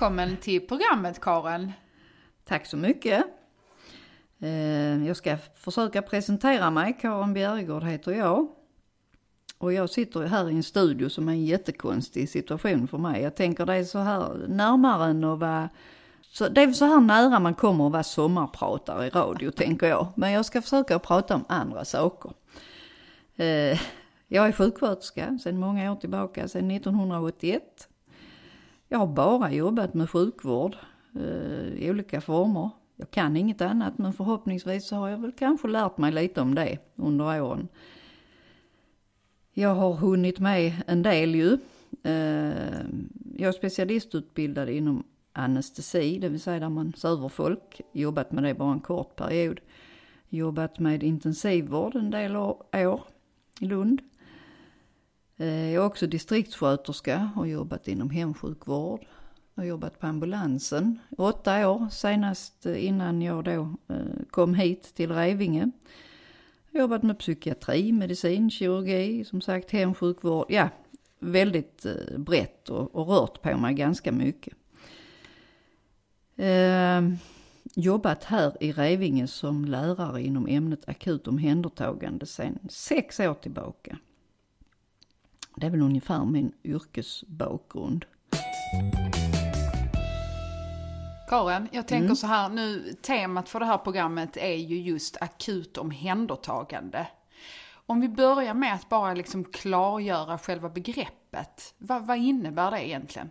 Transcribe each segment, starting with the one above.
välkommen till programmet Karin. Tack så mycket. Eh, jag ska försöka presentera mig. Karin Bjärgård heter jag. Och jag sitter här i en studio som är en jättekonstig situation för mig. Jag tänker det är så här närmare än att vara så det är så här nära man kommer att vara sommarpratare i radio, tänker jag. Men jag ska försöka prata om andra saker. Eh, jag är sjuksköterska sedan många år tillbaka, sedan 1981. Jag har bara jobbat med sjukvård eh, i olika former. Jag kan inget annat, men förhoppningsvis så har jag väl kanske lärt mig lite om det under åren. Jag har hunnit med en del ju. Eh, jag är specialistutbildad inom anestesi, det vill säga där man söver folk. Jobbat med det bara en kort period. Jobbat med intensivvård en del år i Lund. Eh, jag är också distriktssköterska och jobbat inom hemsjukvård. Jag har jobbat på ambulansen åtta år, senast innan jag då eh, kom hit till Revinge. Jag har jobbat med psykiatri, medicin, kirurgi, som sagt hemsjukvård. Ja, väldigt eh, brett och, och rört på mig ganska mycket. Eh, jobbat här i Revinge som lärare inom ämnet akut omhändertagande sedan sex år tillbaka. Det är väl ungefär min yrkesbakgrund. Karin, jag tänker mm. så här nu, temat för det här programmet är ju just akut omhändertagande. Om vi börjar med att bara liksom klargöra själva begreppet. Vad, vad innebär det egentligen?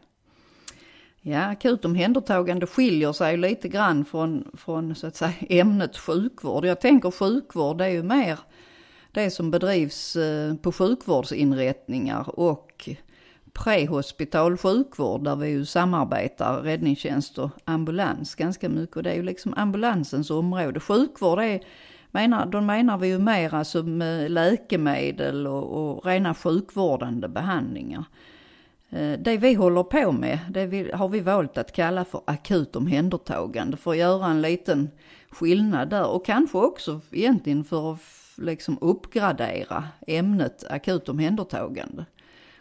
Ja, akut omhändertagande skiljer sig lite grann från, från så att säga ämnet sjukvård. Jag tänker sjukvård, är ju mer det som bedrivs eh, på sjukvårdsinrättningar och prehospital sjukvård där vi ju samarbetar, räddningstjänst och ambulans ganska mycket. Och det är ju liksom ambulansens område. Sjukvård är, menar, då menar vi ju mer alltså med eh, läkemedel och, och rena sjukvårdande behandlingar. Eh, det vi håller på med, det har vi valt att kalla för akut omhändertagande för att göra en liten skillnad där och kanske också egentligen för att liksom uppgradera ämnet akut omhändertagande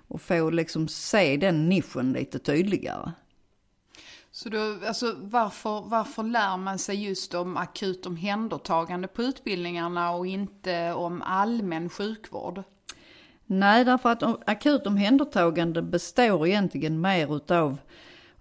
och få liksom se den nischen lite tydligare. Så då, alltså varför, varför lär man sig just om akut omhändertagande på utbildningarna och inte om allmän sjukvård? Nej, därför att akut omhändertagande består egentligen mer utav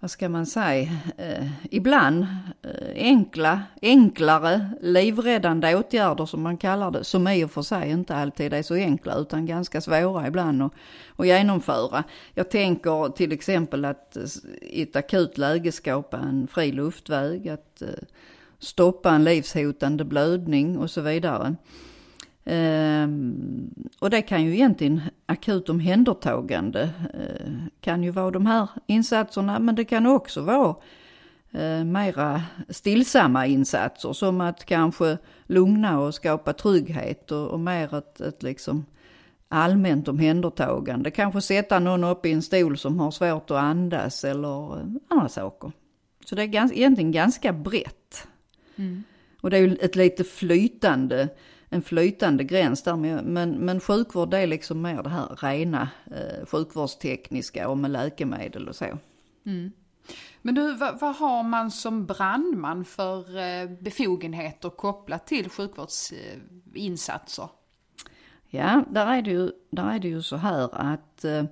vad ska man säga, eh, ibland eh, enkla, enklare livräddande åtgärder som man kallar det, som i och för sig inte alltid är så enkla utan ganska svåra ibland att, att genomföra. Jag tänker till exempel att i ett akut läge skapa en fri luftväg, att eh, stoppa en livshotande blödning och så vidare. Ehm, och det kan ju egentligen akut omhändertagande eh, kan ju vara de här insatserna men det kan också vara eh, mera stillsamma insatser som att kanske lugna och skapa trygghet och, och mer ett, ett liksom allmänt omhändertagande. Kanske sätta någon upp i en stol som har svårt att andas eller eh, andra saker. Så det är gans, egentligen ganska brett. Mm. Och det är ju ett lite flytande en flytande gräns där. Men, men sjukvård det är liksom mer det här rena eh, sjukvårdstekniska och med läkemedel och så. Mm. Men du, vad, vad, har man som brandman för eh, befogenheter kopplat till sjukvårdsinsatser? Ja, där är det ju, där är det ju så här att eh,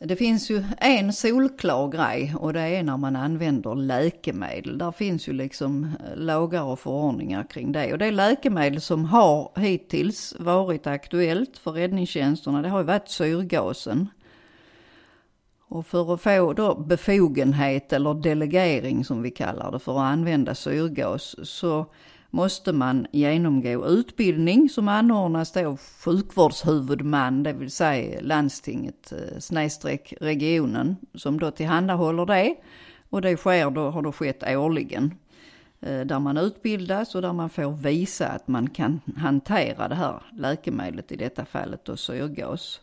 det finns ju en solklar grej och det är när man använder läkemedel. Där finns ju liksom eh, lagar och förordningar kring det. Och det läkemedel som har hittills varit aktuellt för räddningstjänsterna det har ju varit syrgasen. Och för att få då befogenhet eller delegering som vi kallar det för att använda syrgas så måste man genomgå utbildning som anordnas av sjukvårdshuvudman, det vill säga landstinget eh, snedstreck regionen som då tillhandahåller det. Och det sker då, har då skett årligen. Eh, där man utbildas och där man får visa att man kan hantera det här läkemedlet, i detta fallet då syrgas.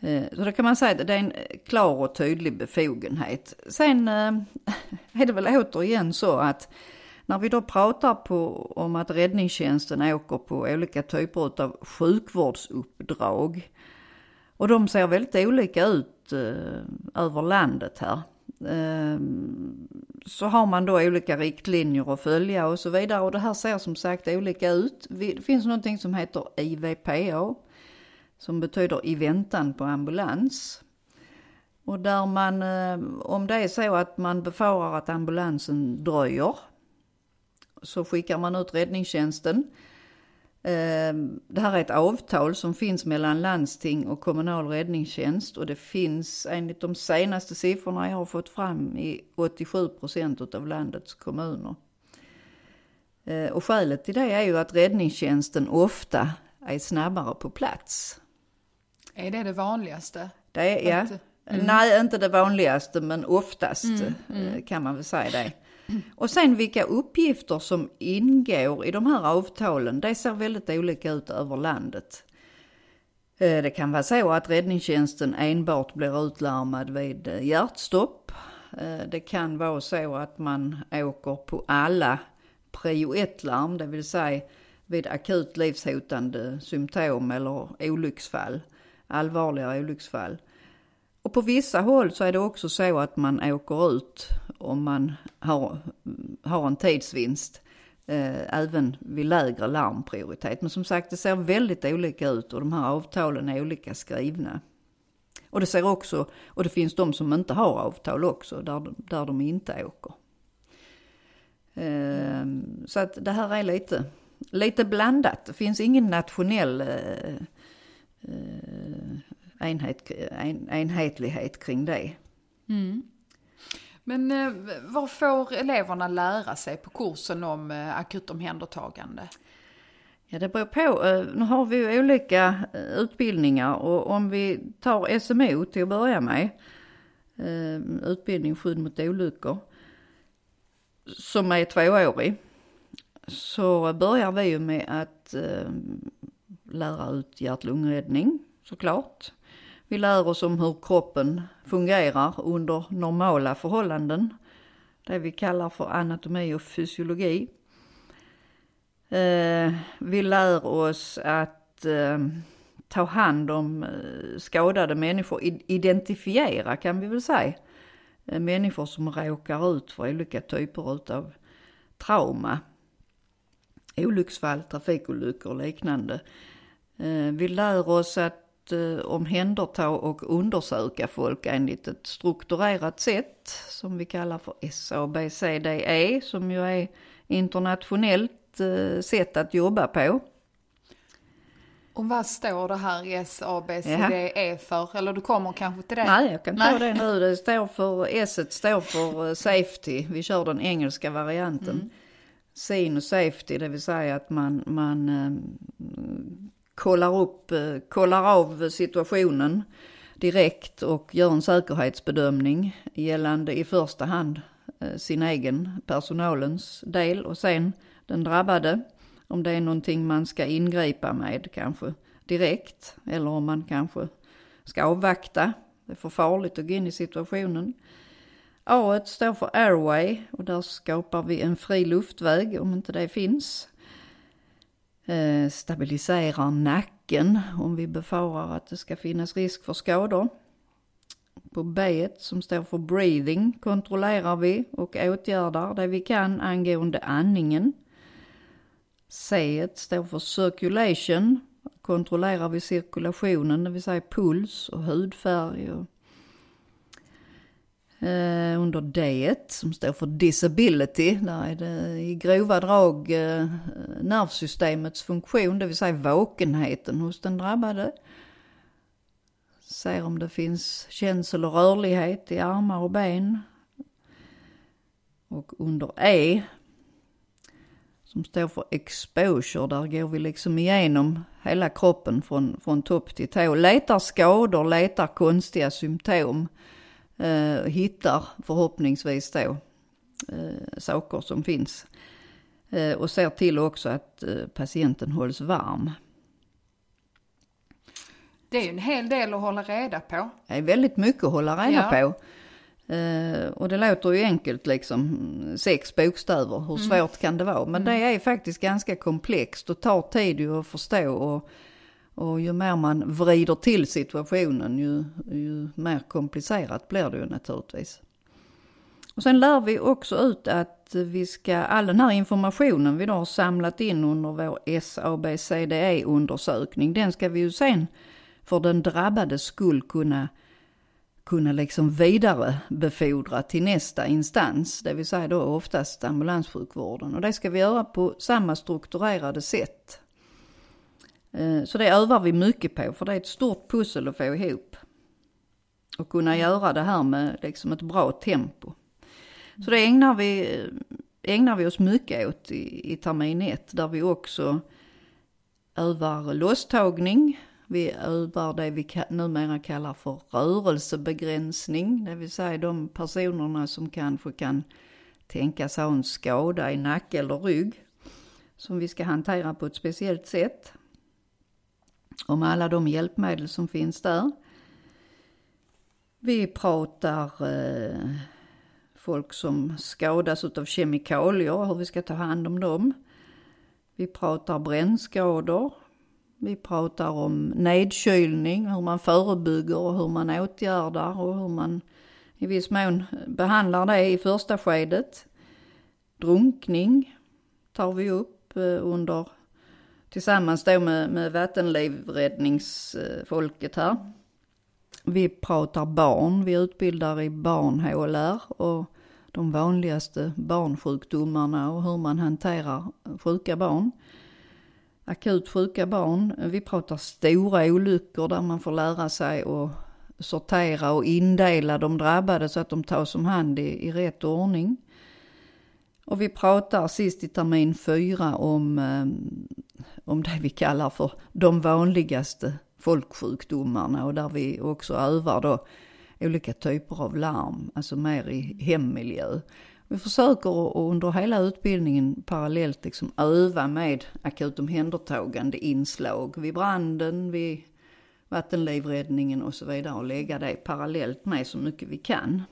Eh, så då kan man säga att det är en klar och tydlig befogenhet. Sen är det väl återigen så att när vi då pratar på, om att räddningstjänsten åker på olika typer av sjukvårdsuppdrag och de ser väldigt olika ut eh, över landet här. Eh, så har man då olika riktlinjer att följa och så vidare. Och det här ser som sagt olika ut. Det finns någonting som heter IVPA, som betyder i väntan på ambulans. Och där man, eh, om det är så att man befarar att ambulansen dröjer, så skickar man ut räddningstjänsten Ehm, det här är ett avtal som finns mellan landsting och kommunal räddningstjänst och det finns enligt de senaste siffrorna jag har fått fram i 87 procent av landets kommuner. Ehm, och skälet till det är ju att räddningstjänsten ofta är snabbare på plats. Är det det vanligaste? Det är, ja. Mm. Nej, inte det vanligaste men oftast mm, mm. Eh, kan man väl säga det. Och sen vilka uppgifter som ingår i de här avtalen, det ser väldigt olika ut över landet. Eh, det kan vara så att räddningstjänsten enbart blir utlarmad vid eh, hjärtstopp. Eh, det kan vara så att man åker på alla prio 1-larm, det vill säga vid akut livshotande symptom eller olycksfall, allvarliga olycksfall. Och på vissa håll så är det också så att man åker ut om man har, har en tidsvinst eh, även vid lägre larmprioritet. Men som sagt, det ser väldigt olika ut och de här avtalen är olika skrivna. Och det ser också, och det finns de som inte har avtal också, där, där de inte åker. Eh, så att det här är lite, lite blandat. Det finns ingen nationell eh, eh enhet, en, enhetlighet kring det. Mm. Men eh, vad får eleverna lära sig på kursen om eh, akutomhändertagande? Ja, det beror på. Eh, nu har vi ju olika eh, utbildningar och om vi tar SMO till att börja med, eh, utbildning skydd mot olyckor, som är tvåårig, så börjar vi ju med att lära ut hjärt-lungräddning såklart. Vi lär oss om hur kroppen fungerar under normala förhållanden. Det vi kallar för anatomi och fysiologi. Eh, vi lär oss att eh, ta hand om eh, skadade människor, identifiera kan vi väl säga. Människor som råkar ut för olika typer av trauma. Olycksfall, trafikolyckor och liknande. Vi lär oss att omhänderta och undersöka folk enligt ett strukturerat sätt som vi kallar för SABCDE som ju är internationellt eh, sätt att jobba på. Och vad står det här SABCDE för? Eller du kommer kanske till det? Nej, jag kan ta det nu. Det står för, S står för eh, safety. Vi kör den engelska varianten. Mm. Sin och safety, det vill säga att man, man eh, kollar upp, eh, kollar av situationen direkt och gör en säkerhetsbedömning gällande i första hand eh, sin egen, personalens del och sen den drabbade. Om det är någonting man ska ingripa med kanske direkt eller om man kanske ska avvakta. Det är för farligt att gå in i situationen. A står för airway och där skapar vi en fri luftväg om inte det finns. Eh, Stabiliserar nacken om vi befarar att det ska finnas risk för skador. På B som står för breathing kontrollerar vi och åtgärdar det vi kan angående andningen. C står för circulation, kontrollerar vi cirkulationen, det vill säga puls och hudfärg och Eh, under D som står för disability, där är det i grova drag eh, nervsystemets funktion, det vill säga vakenheten hos den drabbade. Ser om det finns känsel och rörlighet i armar och ben. Och under E, som står för exposure, där går vi liksom igenom hela kroppen från, från topp till tå. Letar skador, letar konstiga symptom eh, hittar förhoppningsvis då eh, saker som finns. Eh, och ser till också att eh, patienten hålls varm. Det är ju en hel del att hålla reda på. Det är väldigt mycket att hålla reda ja. på. Uh, och det låter ju enkelt liksom, sex bokstäver, hur mm. svårt kan det vara? Men mm. det är faktiskt ganska komplext och tar tid att förstå och och ju mer man vrider till situationen ju, ju mer komplicerat blir det ju naturligtvis. Och sen lär vi också ut att vi ska, all den här informationen vi då har samlat in under vår SABCDE-undersökning, den ska vi ju sen för den drabbades skull kunna, kunna liksom vidarebefordra till nästa instans, det vill säga då oftast ambulanssjukvården. Och det ska vi göra på samma strukturerade sätt. Eh, så det övar vi mycket på, för det är ett stort pussel att få ihop. Och kunna göra det här med liksom ett bra tempo. Så det ägnar vi, eh, ägnar vi oss mycket åt i, i termin 1, där vi också övar losstagning. Vi övar det vi numera kallar för rörelsebegränsning, det vill säga de personerna som kanske kan tänkas ha en skada i nacke eller rygg som vi ska hantera på ett speciellt sätt. Om alla de hjälpmedel som finns där. Vi pratar eh, folk som skadas av kemikalier, hur vi ska ta hand om dem. Vi pratar brännskador. Vi pratar om nedkylning, hur man förebygger och hur man åtgärdar och hur man i viss mån behandlar det i första skedet. Drunkning tar vi upp eh, under tillsammans då med, med vattenlivräddningsfolket här. Vi pratar barn, vi utbildar i barnhålor och de vanligaste barnsjukdomarna och hur man hanterar sjuka barn. Akut sjuka barn. Vi pratar stora olyckor där man får lära sig att sortera och indela de drabbade så att de tas om hand i, i rätt ordning. Och vi pratar sist i termin fyra om, eh, om det vi kallar för de vanligaste folksjukdomarna och där vi också övar då olika typer av larm, alltså mer i hemmiljö. Vi försöker under hela utbildningen parallellt liksom öva med akut omhändertagande inslag vid branden, vid vattenlivräddningen och så vidare och lägga det parallellt med så mycket vi kan.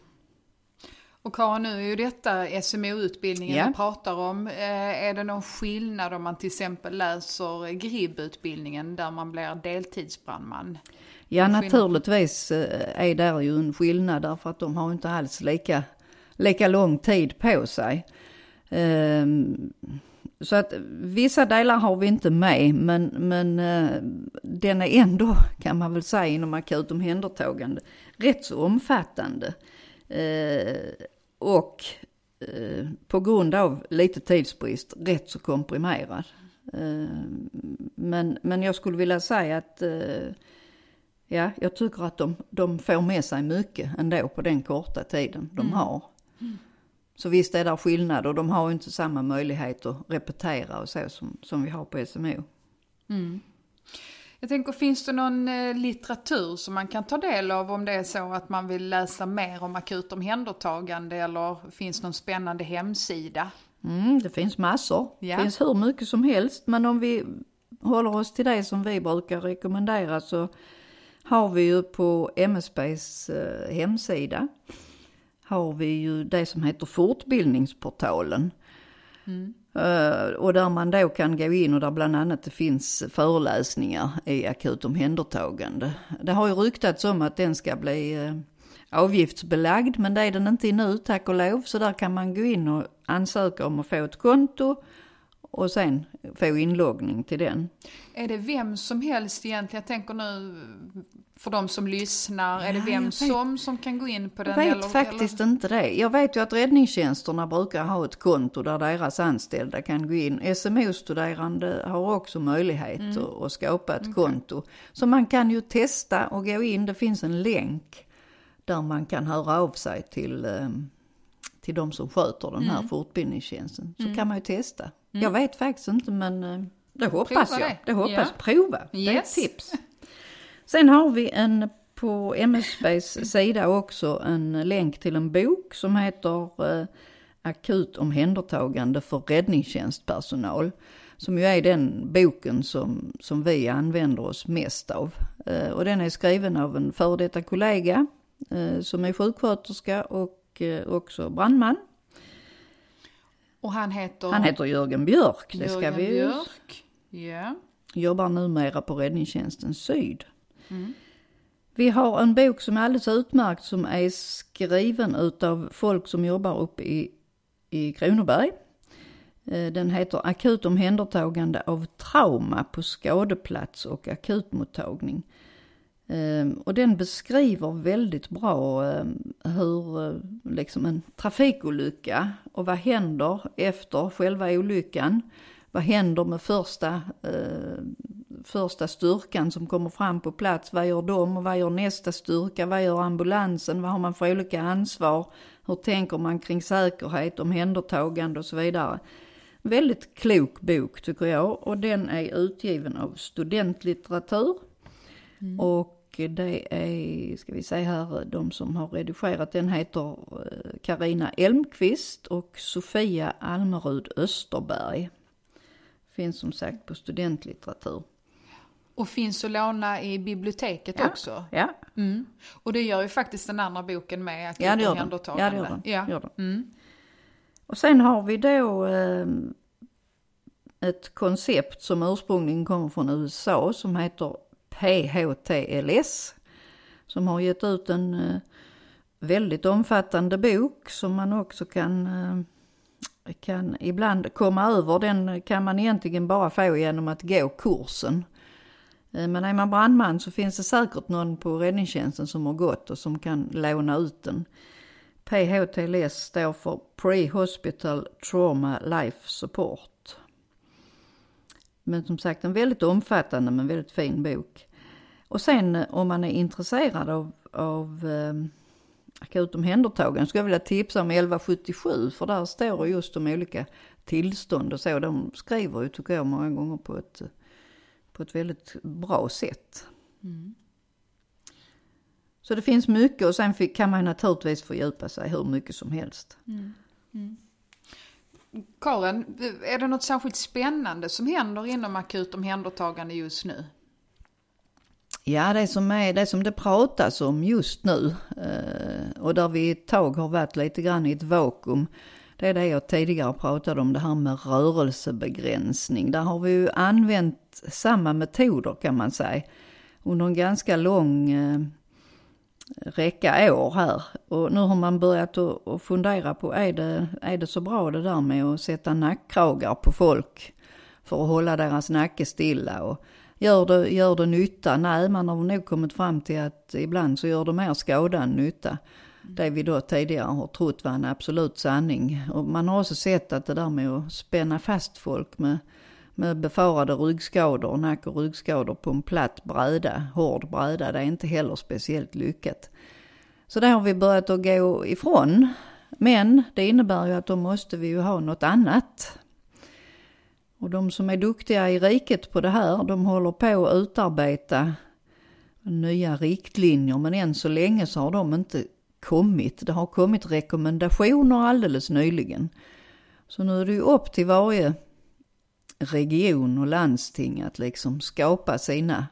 Och Karin, nu är ju detta SMO-utbildningen Ja. vi pratar om. Eh, Är det någon skillnad om man till exempel läser GRIB-utbildningen där man blir deltidsbrandman? Ja, naturligtvis eh, är där ju en skillnad därför att de har inte alls lika, lika lång tid på sig. Ehm, Så att vissa delar har vi inte med, men, men eh, den är ändå, kan man väl säga, inom akut omhändertagande rätt så omfattande. Och eh, på grund av lite tidsbrist rätt så komprimerad. Eh, Men, men jag skulle vilja säga att eh, Ja, jag tycker att de, de får med sig mycket ändå på den korta tiden de har. Så visst är det skillnad och de har ju inte samma möjlighet att repetera och så som, som vi har på SMO. Jag tänker, finns det någon eh, litteratur som man kan ta del av om det är så att man vill läsa mer om akut omhändertagande eller finns någon spännande hemsida? Mm, det finns massor. Ja. Det finns hur mycket som helst. Men om vi håller oss till det som vi brukar rekommendera så har vi ju på MSBs eh, hemsida har vi ju det som heter Fortbildningsportalen. Eh, Eh, och där man då kan gå in och där bland annat det finns föreläsningar i akut omhändertagande. Det har ju ryktats om att den ska bli eh, avgiftsbelagd men det är den inte nu tack och lov. Så där kan man gå in och ansöka om att få ett konto och sen få inloggning till den. Är det vem som helst egentligen? Jag tänker nu för de som lyssnar, är det vem vet. som som kan gå in på den? Jag vet eller, faktiskt inte det. Jag vet ju att räddningstjänsterna brukar ha ett konto där deras anställda kan gå in. SMO-studerande har också möjlighet Mm. att, skapa ett konto. Så man kan ju testa och gå in. Det finns en länk där man kan höra av sig till, eh, till de som sköter den Mm. här fortbildningstjänsten. Så kan man ju testa. Jag vet faktiskt inte men eh, det hoppas Prova jag. det. Det hoppas Ja. Prova. Det är ett Yes. tips. Sen har vi en på MSBs sida också en länk till en bok som heter eh, Akut omhändertagande för räddningstjänstpersonal. Som ju är den boken som, som vi använder oss mest av. Eh, och den är skriven av en före detta kollega eh, som är sjuksköterska och eh, också brandman. Och han heter? Han heter Jörgen Björk, det ska Jörgen vi ju Björk. Ja. jobbar numera på Räddningstjänsten Syd. Vi har en bok som är alldeles utmärkt som är skriven utav folk som jobbar uppe i, i Kronoberg. Eh, den heter Akut omhändertagande av trauma på skadeplats och akutmottagning. Ehm, och den beskriver väldigt bra ehm, hur eh, liksom en trafikolycka och vad händer efter själva olyckan. Vad händer med första, eh, första styrkan som kommer fram på plats? Vad gör de och vad gör nästa styrka? Vad gör ambulansen? Vad har man för olika ansvar? Hur tänker man kring säkerhet, omhändertagande och så vidare? Väldigt klok bok tycker jag och den är utgiven av studentlitteratur. Mm. Och det är, ska vi säga här, de som har redigerat den heter Karina eh, Elmqvist och Sofia Almerud Österberg. Finns som sagt på studentlitteratur. Och finns att låna i biblioteket ja, också. Ja. Mm. Och det gör ju faktiskt den andra boken med. Ja det gör den. Ja, det gör den. Ja. Gör den. Mm. Och sen har vi då eh, ett koncept som ursprungligen kommer från USA som heter PHTLS. Som har gett ut en eh, väldigt omfattande bok som man också kan, eh, kan ibland komma över. Den kan man egentligen bara få genom att gå kursen. Eh, men är man brandman så finns det säkert någon på räddningstjänsten som har gått och som kan låna ut den. PHTLS står för Pre-Hospital Trauma Life Support. Men som sagt en väldigt omfattande men väldigt fin bok. Och sen eh, om man är intresserad av, av eh, akut omhändertagande skulle jag vilja tipsa om 1177 för där står det just om olika tillstånd och så. De skriver ju tycker jag många gånger på ett, på ett väldigt bra sätt. Mm. Så det finns mycket och sen kan man naturligtvis fördjupa sig hur mycket som helst. Mm. Mm. Karin, är det något särskilt spännande som händer inom akut omhändertagande just nu? Ja, det som, är, det som det pratas om just nu eh, och där vi ett tag har varit lite grann i ett vakuum. Det är det jag tidigare pratade om, det här med rörelsebegränsning. Där har vi ju använt samma metoder kan man säga under en ganska lång eh, räcka år här. Och nu har man börjat att fundera på, är det, är det så bra det där med att sätta nackkragar på folk för att hålla deras nacke stilla? Och gör det, gör det nytta? Nej, man har nog kommit fram till att ibland så gör det mer skada än nytta. Det vi då tidigare har trott var en absolut sanning. Och man har också sett att det där med att spänna fast folk med med befarade ryggskador, nack och ryggskador på en platt bräda, hård bräda, det är inte heller speciellt lyckat. Så det har vi börjat att gå ifrån. Men det innebär ju att då måste vi ju ha något annat. Och de som är duktiga i riket på det här, de håller på att utarbeta nya riktlinjer, men än så länge så har de inte kommit. Det har kommit rekommendationer alldeles nyligen. Så nu är det ju upp till varje region och landsting att liksom skapa sina,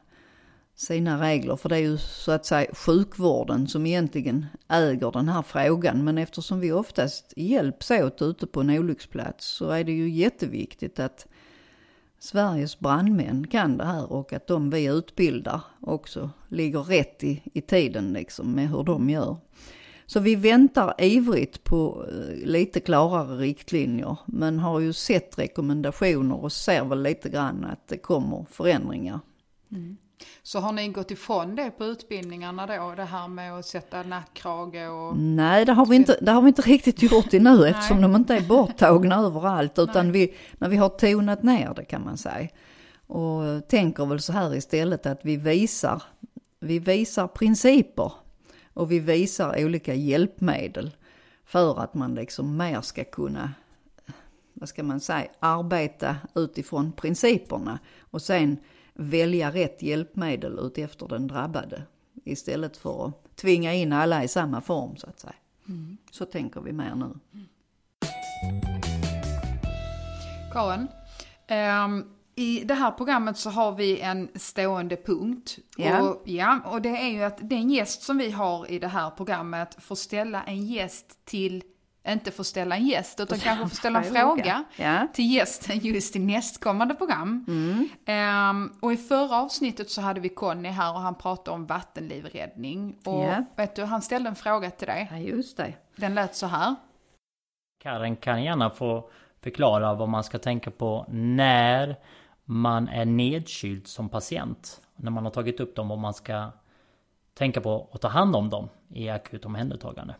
sina regler. För det är ju så att säga sjukvården som egentligen äger den här frågan. Men eftersom vi oftast hjälps åt ute på en olycksplats så är det ju jätteviktigt att Sveriges brandmän kan det här och att de vi utbildar också ligger rätt i, i tiden liksom med hur de gör. Så vi väntar ivrigt på eh, lite klarare riktlinjer men har ju sett rekommendationer och ser väl lite grann att det kommer förändringar. Mm. Så har ni gått ifrån det på utbildningarna då, det här med att sätta nackkrage och... Nej, det har vi inte, det har vi inte riktigt gjort i nu eftersom de inte är borttagna överallt utan vi, men vi har tonat ner det kan man säga. Och tänker väl så här istället att vi visar, vi visar principer och vi visar olika hjälpmedel för att man liksom mer ska kunna, vad ska man säga, arbeta utifrån principerna. Och sen välja rätt hjälpmedel utefter den drabbade. Istället för att tvinga in alla i samma form så att säga. Mm. Så tänker vi mer nu. Karin, um i det här programmet så har vi en stående punkt. Ja. Och, ja, och det är ju att den gäst som vi har i det här programmet får ställa en gäst till inte får ställa en gäst, utan kanske får ställa en fråga. Ja. till gästen just i nästkommande program. Ehm, och i förra avsnittet så hade vi Conny här och han pratade om vattenlivräddning. Och Ja. vet du, han ställde en fråga till dig. ja, just det. Den lät så här. Karen kan gärna få förklara vad man ska tänka på när man är nedkyld som patient. När man har tagit upp dem, vad man ska tänka på att ta hand om dem i akut omhändertagande.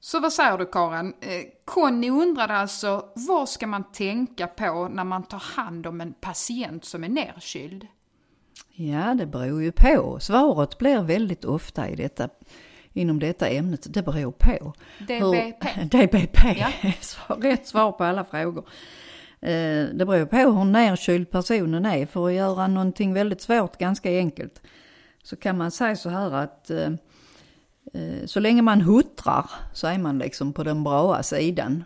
Så vad säger du Karin? Eh, Conny undrade alltså, vad ska man tänka på när man tar hand om en patient som är nerkyld? Ja, det beror ju på. Svaret blir väldigt ofta i detta, inom detta ämnet, det beror på. DBP. Hur, DBP, Ja. Svar- rätt svar på alla frågor. Eh, Det beror på hur nerkyld personen är. För att göra någonting väldigt svårt ganska enkelt så kan man säga så här att eh, Eh, så länge man huttrar så är man liksom på den bra sidan.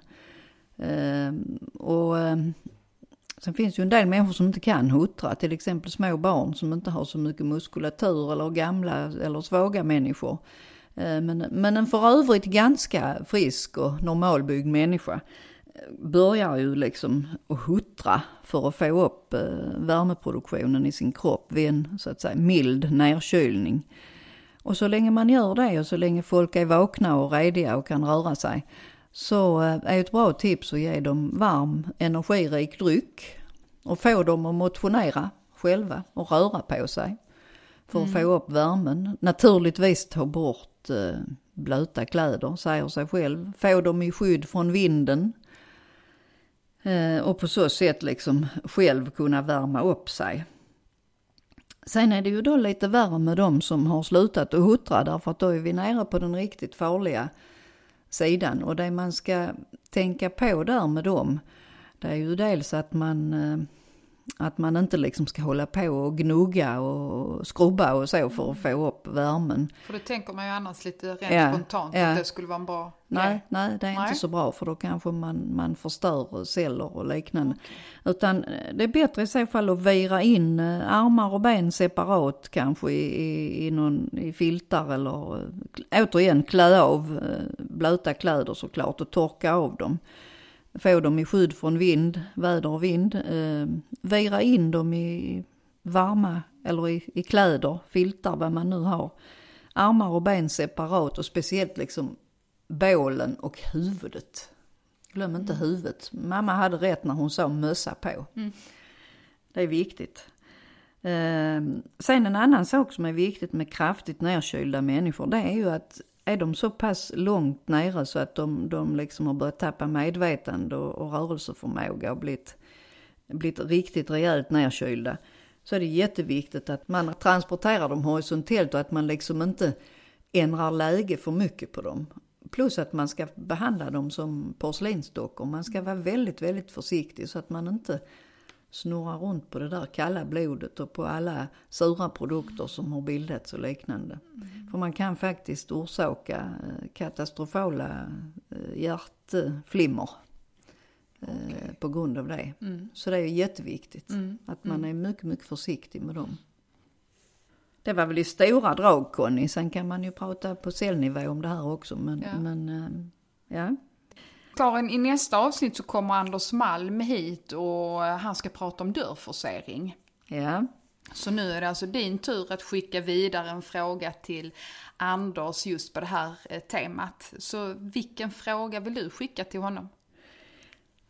Ehm, och ehm, sen finns ju en del människor som inte kan huttra, till exempel små barn som inte har så mycket muskulatur eller gamla eller svaga människor. Eh, men, men en för övrigt ganska frisk och normalbyggd människa eh, börjar ju liksom att huttra för att få upp värmeproduktionen i sin kropp vid en så att säga mild nedkylning. Och så länge man gör det och så länge folk är vakna och rediga och kan röra sig så eh, är ett bra tips att ge dem varm energirik dryck och få dem att motionera själva och röra på sig för att få upp värmen. Naturligtvis ta bort eh, blöta kläder, säger sig själv. Få dem i skydd från vinden. Eh, och på så sätt liksom själv kunna värma upp sig. Sen är det ju då lite värre med de som har slutat att huttra därför att då är vi nere på den riktigt farliga sidan. Och det man ska tänka på där med dem, det är ju dels att man, eh, att man inte liksom ska hålla på och gnugga och skrubba och så för att få upp värmen. För det tänker man ju annars lite rent Ja, spontant ja. att det skulle vara en bra Nej, nej, det är Nej. inte så bra för då kanske man, man förstör celler och liknande. Utan eh, det är bättre i så fall att vira in eh, armar och ben separat kanske i, i, i, någon, i filtar eller eh, återigen klä av blöta kläder såklart och torka av dem. Få dem i skydd från vind, väder och vind. Eh, vira in dem i varma eller i, i kläder, filtar vad man nu har. Armar och ben separat och speciellt liksom bålen och huvudet. Glöm inte huvudet. Mamma hade rätt när hon sa mössa på. Det är viktigt. Eh, sen en annan sak som är viktigt med kraftigt nerkylda människor det är ju att är de så pass långt nere så att de, de liksom har börjat tappa medvetande och, och rörelseförmåga och blivit, blivit riktigt rejält nerkylda så är det jätteviktigt att man transporterar dem horisontellt och att man liksom inte ändrar läge för mycket på dem. Plus att man ska behandla dem som porslinsdockor. Man ska vara väldigt, väldigt försiktig så att man inte snurrar runt på det där kalla blodet och på alla sura produkter som har bildats och liknande. För man kan faktiskt orsaka eh, katastrofala eh, hjärtflimmer eh, på grund av det. Så det är jätteviktigt att man är mycket, mycket försiktig med dem. Det var väl i stora drag Conny, sen kan man ju prata på cellnivå om det här också. Men, Ja. men eh, ja. Karin, i nästa avsnitt så kommer Anders Malm hit och eh, han ska prata om dörrforcering. ja. Så nu är det alltså din tur att skicka vidare en fråga till Anders just på det här eh, temat. Så vilken fråga vill du skicka till honom?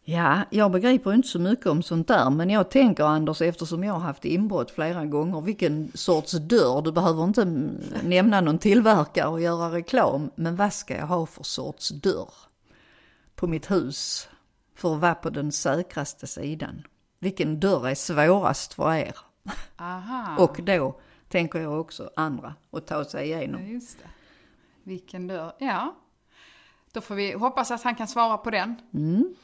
Ja, jag begriper inte så mycket om sånt där, men jag tänker Anders, eftersom jag har haft inbrott flera gånger, vilken sorts dörr, du behöver inte mm, nämna någon tillverkare och göra reklam, men vad ska jag ha för sorts dörr på mitt hus för att vara på den säkraste sidan? Vilken dörr är svårast för er? Aha. Och då tänker jag också andra att ta sig Ja, igenom. det. Vilken dörr. Ja. Då får vi hoppas att han kan svara på den. Mm,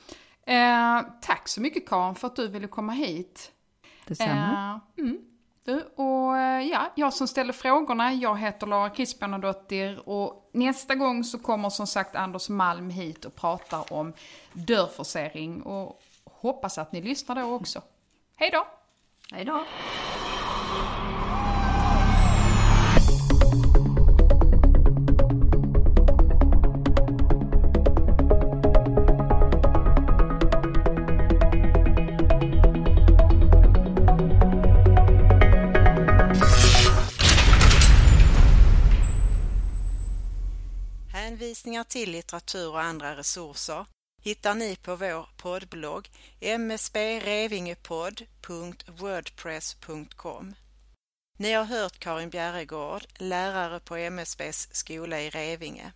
Eh, tack så mycket Karin för att du ville komma hit. detsamma. Eh, mm. Du, och eh, ja, jag som ställer frågorna, jag heter Lara Kristianadottir och nästa gång så kommer som sagt Anders Malm hit och pratar om dörrforcering och hoppas att ni lyssnar då också. Hej då! Hej då! Hänvisningar till litteratur och andra resurser hittar ni på vår poddblogg msbrevingepodd.wordpress.com. Ni har hört Karin Bjerregård, lärare på MSBs skola i Revinge.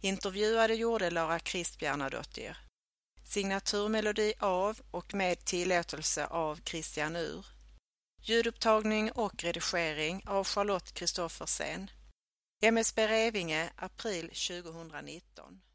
Intervjuade gjorde Lara Kristbjernadottir. Signaturmelodi av och med tillåtelse av Christian Ur. Ljudupptagning och redigering av Charlotte Kristoffersen. MSB Revinge, april 2019.